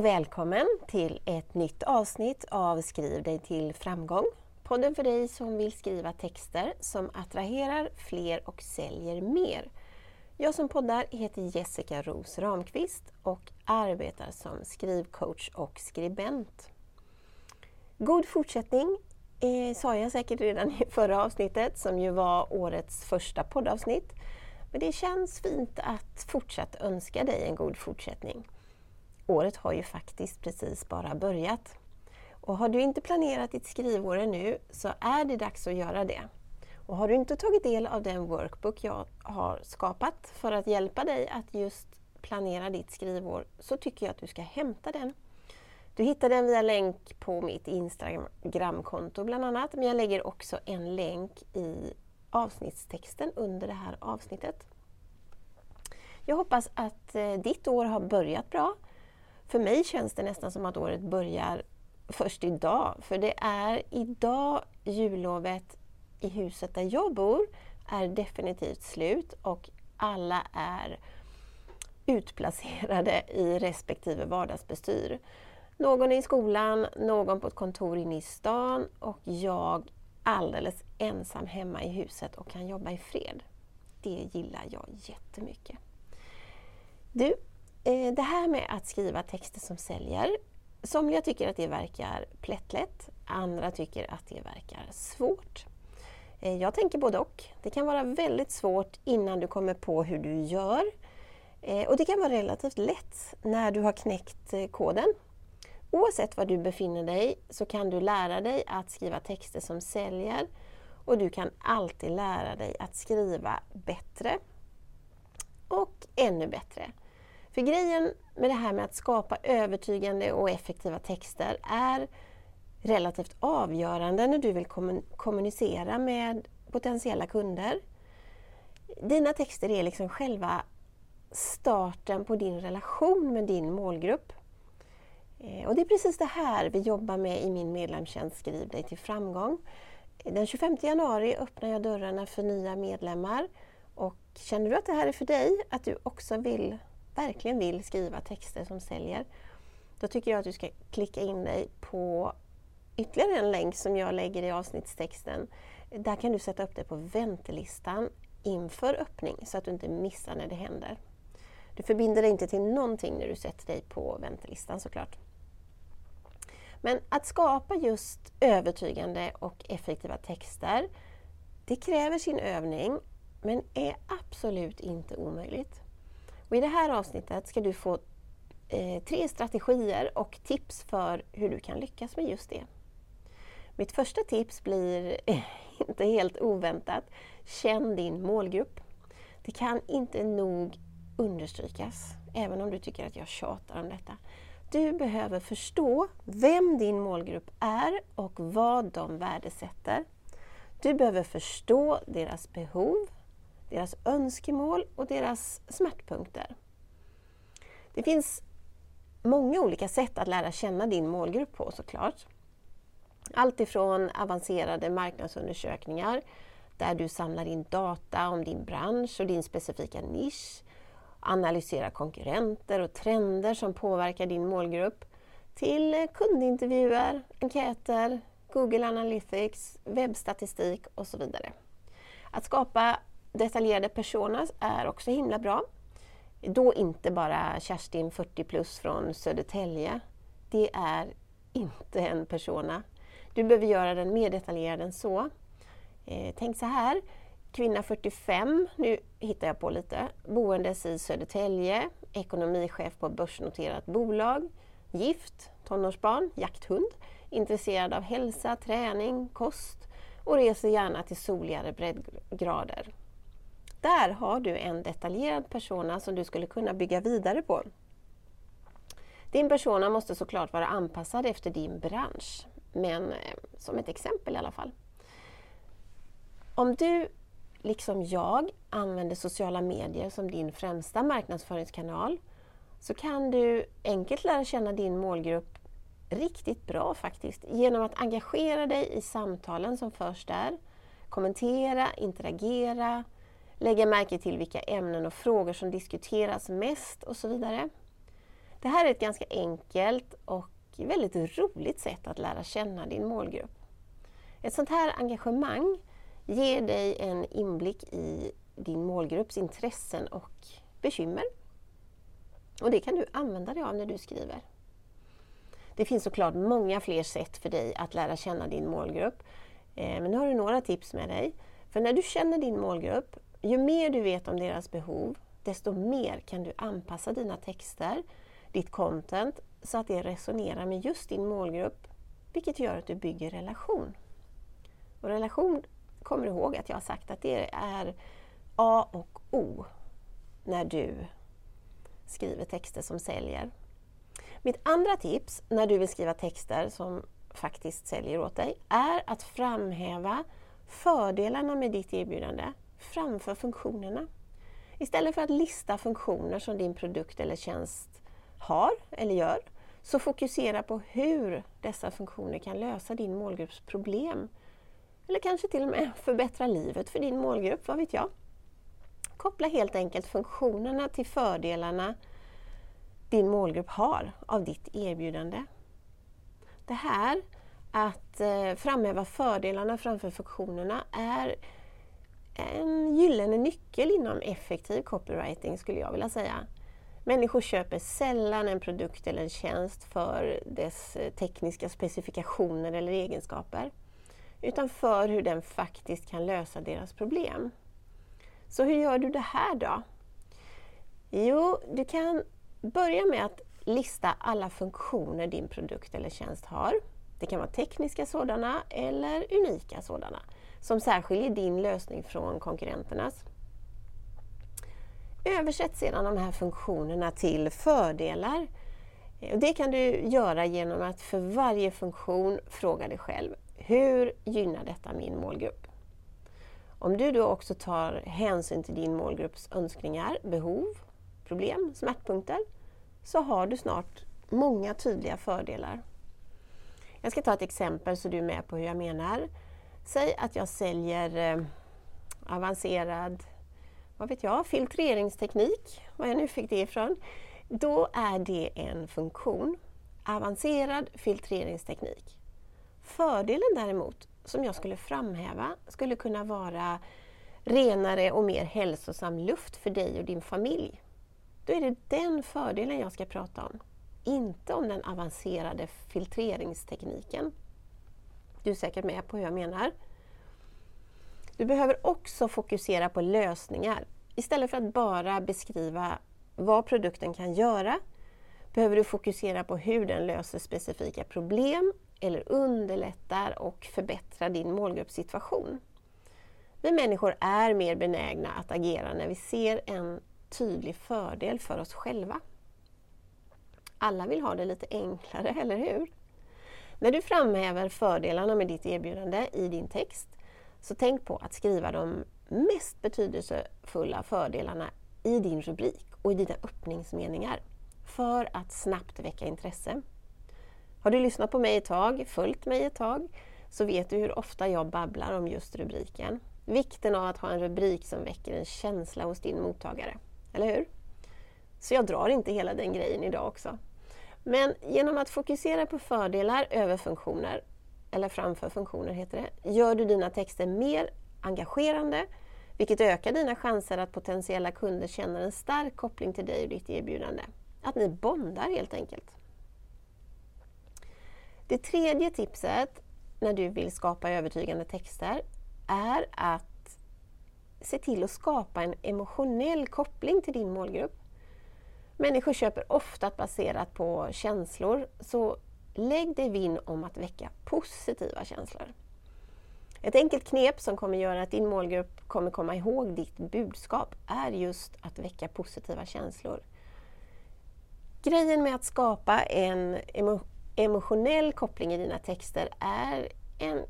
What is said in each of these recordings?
och välkommen till ett nytt avsnitt av Skriv dig till framgång. Podden för dig som vill skriva texter som attraherar fler och säljer mer. Jag som poddar heter Jessica Ros Ramqvist och arbetar som skrivcoach och skribent. God fortsättning eh, sa jag säkert redan i förra avsnittet som ju var årets första poddavsnitt. Men det känns fint att fortsatt önska dig en god fortsättning. Året har ju faktiskt precis bara börjat. Och har du inte planerat ditt skrivår ännu så är det dags att göra det. Och har du inte tagit del av den workbook jag har skapat för att hjälpa dig att just planera ditt skrivår så tycker jag att du ska hämta den. Du hittar den via länk på mitt Instagramkonto bland annat, men jag lägger också en länk i avsnittstexten under det här avsnittet. Jag hoppas att eh, ditt år har börjat bra. För mig känns det nästan som att året börjar först idag, för det är idag jullovet i huset där jag bor är definitivt slut och alla är utplacerade i respektive vardagsbestyr. Någon är i skolan, någon på ett kontor inne i stan och jag alldeles ensam hemma i huset och kan jobba i fred. Det gillar jag jättemycket. Du, Eh, det här med att skriva texter som säljer. Somliga tycker att det verkar plättlätt, andra tycker att det verkar svårt. Eh, jag tänker både och. Det kan vara väldigt svårt innan du kommer på hur du gör. Eh, och det kan vara relativt lätt när du har knäckt eh, koden Oavsett var du befinner dig så kan du lära dig att skriva texter som säljer och du kan alltid lära dig att skriva bättre och ännu bättre. För grejen med det här med att skapa övertygande och effektiva texter är relativt avgörande när du vill kommunicera med potentiella kunder. Dina texter är liksom själva starten på din relation med din målgrupp. Eh, och det är precis det här vi jobbar med i min medlemstjänst Skriv dig till framgång. Den 25 januari öppnar jag dörrarna för nya medlemmar. Och känner du att det här är för dig, att du också vill, verkligen vill skriva texter som säljer, då tycker jag att du ska klicka in dig på ytterligare en länk som jag lägger i avsnittstexten. Där kan du sätta upp dig på väntelistan inför öppning så att du inte missar när det händer. Du förbinder dig inte till någonting när du sätter dig på väntelistan såklart. Men att skapa just övertygande och effektiva texter, det kräver sin övning men är absolut inte omöjligt. Och I det här avsnittet ska du få eh, tre strategier och tips för hur du kan lyckas med just det. Mitt första tips blir eh, inte helt oväntat. Känn din målgrupp. Det kan inte nog understrykas, även om du tycker att jag tjatar om detta. Du behöver förstå vem din målgrupp är och vad de värdesätter. Du behöver förstå deras behov, deras önskemål och deras smärtpunkter. Det finns många olika sätt att lära känna din målgrupp på såklart. Allt ifrån avancerade marknadsundersökningar där du samlar in data om din bransch och din specifika nisch analyserar konkurrenter och trender som påverkar din målgrupp till kundintervjuer, enkäter, Google Analytics, webbstatistik och så vidare. Att skapa detaljerade personas är också himla bra. Då inte bara Kerstin 40 plus från Södertälje. Det är inte en persona. Du behöver göra den mer detaljerad än så. Eh, tänk så här, kvinna 45, nu hittar jag på lite, boendes i Södertälje, ekonomichef på börsnoterat bolag, gift, tonårsbarn, jakthund, intresserad av hälsa, träning, kost och reser gärna till soligare breddgrader. Där har du en detaljerad persona som du skulle kunna bygga vidare på. Din persona måste såklart vara anpassad efter din bransch, men eh, som ett exempel i alla fall. Om du liksom jag, använder sociala medier som din främsta marknadsföringskanal så kan du enkelt lära känna din målgrupp riktigt bra faktiskt genom att engagera dig i samtalen som förs där, kommentera, interagera, lägga märke till vilka ämnen och frågor som diskuteras mest och så vidare. Det här är ett ganska enkelt och väldigt roligt sätt att lära känna din målgrupp. Ett sånt här engagemang ger dig en inblick i din målgrupps intressen och bekymmer. Och det kan du använda dig av när du skriver. Det finns såklart många fler sätt för dig att lära känna din målgrupp. Eh, men nu har du några tips med dig. För när du känner din målgrupp, ju mer du vet om deras behov, desto mer kan du anpassa dina texter, ditt content, så att det resonerar med just din målgrupp, vilket gör att du bygger relation. Och relation, kommer du ihåg att jag har sagt att det är A och O när du skriver texter som säljer. Mitt andra tips när du vill skriva texter som faktiskt säljer åt dig är att framhäva fördelarna med ditt erbjudande framför funktionerna. Istället för att lista funktioner som din produkt eller tjänst har eller gör, så fokusera på hur dessa funktioner kan lösa din målgrupps problem. Eller kanske till och med förbättra livet för din målgrupp, vad vet jag? Koppla helt enkelt funktionerna till fördelarna din målgrupp har av ditt erbjudande. Det här, att eh, framhäva fördelarna framför funktionerna, är en gyllene nyckel inom effektiv copywriting skulle jag vilja säga. Människor köper sällan en produkt eller en tjänst för dess eh, tekniska specifikationer eller egenskaper, utan för hur den faktiskt kan lösa deras problem. Så hur gör du det här då? Jo, du kan börja med att lista alla funktioner din produkt eller tjänst har. Det kan vara tekniska sådana eller unika sådana som särskiljer din lösning från konkurrenternas. Översätt sedan de här funktionerna till fördelar. Det kan du göra genom att för varje funktion fråga dig själv, hur gynnar detta min målgrupp? Om du då också tar hänsyn till din målgrupps önskningar, behov, problem, smärtpunkter, så har du snart många tydliga fördelar. Jag ska ta ett exempel så du är med på hur jag menar. Säg att jag säljer eh, avancerad vad vet jag, filtreringsteknik, var jag nu fick det ifrån. Då är det en funktion, avancerad filtreringsteknik. Fördelen däremot, som jag skulle framhäva, skulle kunna vara renare och mer hälsosam luft för dig och din familj. Då är det den fördelen jag ska prata om, inte om den avancerade filtreringstekniken. Du är säkert med på hur jag menar. Du behöver också fokusera på lösningar. Istället för att bara beskriva vad produkten kan göra, behöver du fokusera på hur den löser specifika problem eller underlättar och förbättrar din målgruppssituation. Vi människor är mer benägna att agera när vi ser en tydlig fördel för oss själva. Alla vill ha det lite enklare, eller hur? När du framhäver fördelarna med ditt erbjudande i din text, så tänk på att skriva de mest betydelsefulla fördelarna i din rubrik och i dina öppningsmeningar för att snabbt väcka intresse. Har du lyssnat på mig ett tag, följt mig ett tag, så vet du hur ofta jag babblar om just rubriken. Vikten av att ha en rubrik som väcker en känsla hos din mottagare. Eller hur? Så jag drar inte hela den grejen idag också. Men genom att fokusera på fördelar över funktioner, eller framför funktioner heter det, gör du dina texter mer engagerande, vilket ökar dina chanser att potentiella kunder känner en stark koppling till dig och ditt erbjudande. Att ni bondar helt enkelt. Det tredje tipset när du vill skapa övertygande texter är att se till att skapa en emotionell koppling till din målgrupp. Människor köper ofta baserat på känslor, så lägg dig vinn om att väcka positiva känslor. Ett enkelt knep som kommer göra att din målgrupp kommer komma ihåg ditt budskap är just att väcka positiva känslor. Grejen med att skapa en emo emotionell koppling i dina texter är en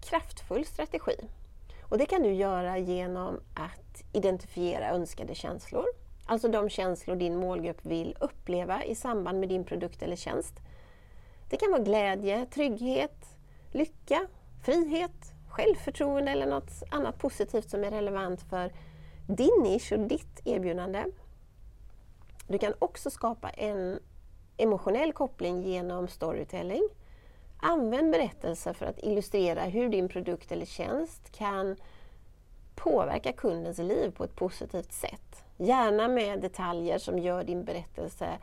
kraftfull strategi. Och Det kan du göra genom att identifiera önskade känslor, alltså de känslor din målgrupp vill uppleva i samband med din produkt eller tjänst. Det kan vara glädje, trygghet, lycka, frihet, självförtroende eller något annat positivt som är relevant för din nisch och ditt erbjudande. Du kan också skapa en emotionell koppling genom storytelling. Använd berättelser för att illustrera hur din produkt eller tjänst kan påverka kundens liv på ett positivt sätt. Gärna med detaljer som gör din berättelse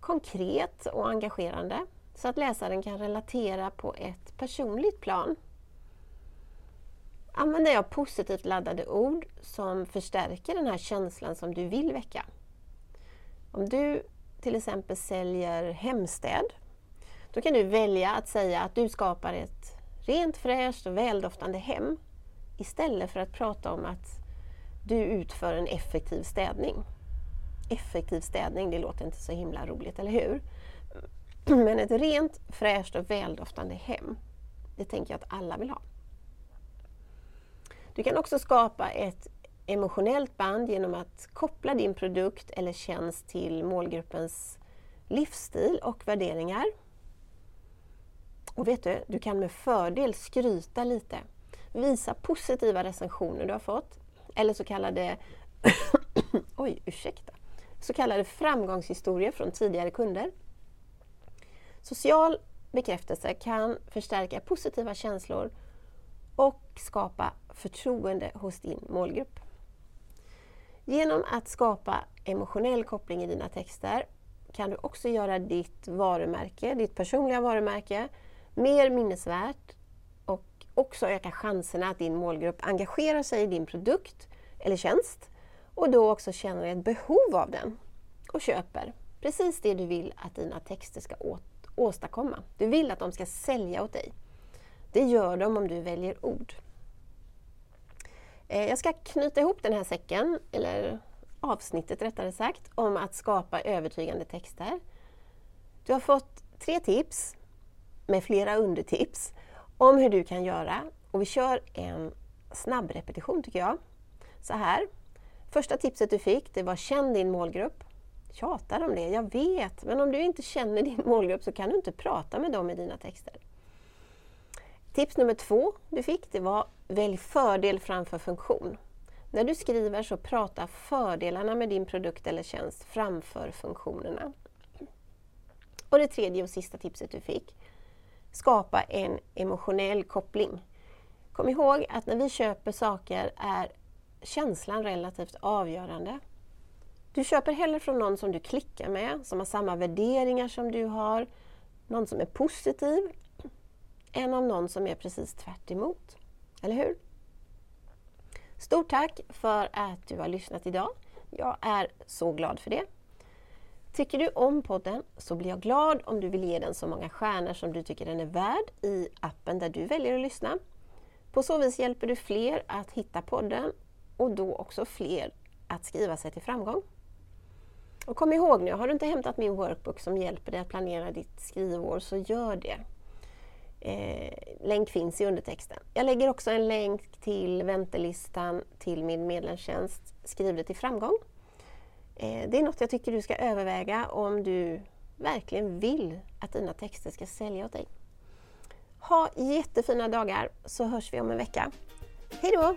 konkret och engagerande så att läsaren kan relatera på ett personligt plan. Använder jag positivt laddade ord som förstärker den här känslan som du vill väcka. Om du till exempel säljer hemstäd, då kan du välja att säga att du skapar ett rent, fräscht och väldoftande hem istället för att prata om att du utför en effektiv städning. Effektiv städning, det låter inte så himla roligt, eller hur? Men ett rent, fräscht och väldoftande hem, det tänker jag att alla vill ha. Du kan också skapa ett emotionellt band genom att koppla din produkt eller tjänst till målgruppens livsstil och värderingar. Och vet du, du kan med fördel skryta lite. Visa positiva recensioner du har fått eller så kallade oj, ursäkta, så kallade framgångshistorier från tidigare kunder. Social bekräftelse kan förstärka positiva känslor och skapa förtroende hos din målgrupp. Genom att skapa emotionell koppling i dina texter kan du också göra ditt varumärke, ditt personliga varumärke, mer minnesvärt också öka chanserna att din målgrupp engagerar sig i din produkt eller tjänst och då också känner ett behov av den och köper precis det du vill att dina texter ska åstadkomma. Du vill att de ska sälja åt dig. Det gör de om du väljer ord. Eh, jag ska knyta ihop den här säcken, eller avsnittet rättare sagt, om att skapa övertygande texter. Du har fått tre tips med flera undertips om hur du kan göra och vi kör en snabb repetition tycker jag. Så här. Första tipset du fick det var känn din målgrupp. Tjatar om det, jag vet, men om du inte känner din målgrupp så kan du inte prata med dem i dina texter. Tips nummer två du fick det var välj fördel framför funktion. När du skriver så prata fördelarna med din produkt eller tjänst framför funktionerna. Och det tredje och sista tipset du fick, skapa en emotionell koppling. Kom ihåg att när vi köper saker är känslan relativt avgörande. Du köper hellre från någon som du klickar med, som har samma värderingar som du har, någon som är positiv, än av någon som är precis tvärt emot. Eller hur? Stort tack för att du har lyssnat idag. Jag är så glad för det. Tycker du om podden så blir jag glad om du vill ge den så många stjärnor som du tycker den är värd i appen där du väljer att lyssna. På så vis hjälper du fler att hitta podden och då också fler att skriva sig till framgång. Och kom ihåg nu, har du inte hämtat min workbook som hjälper dig att planera ditt skrivår så gör det. Eh, länk finns i undertexten. Jag lägger också en länk till väntelistan till min medlemstjänst Skriv det till framgång. Eh, det är något jag tycker du ska överväga om du verkligen vill att dina texter ska sälja åt dig. Ha jättefina dagar så hörs vi om en vecka. Hej då!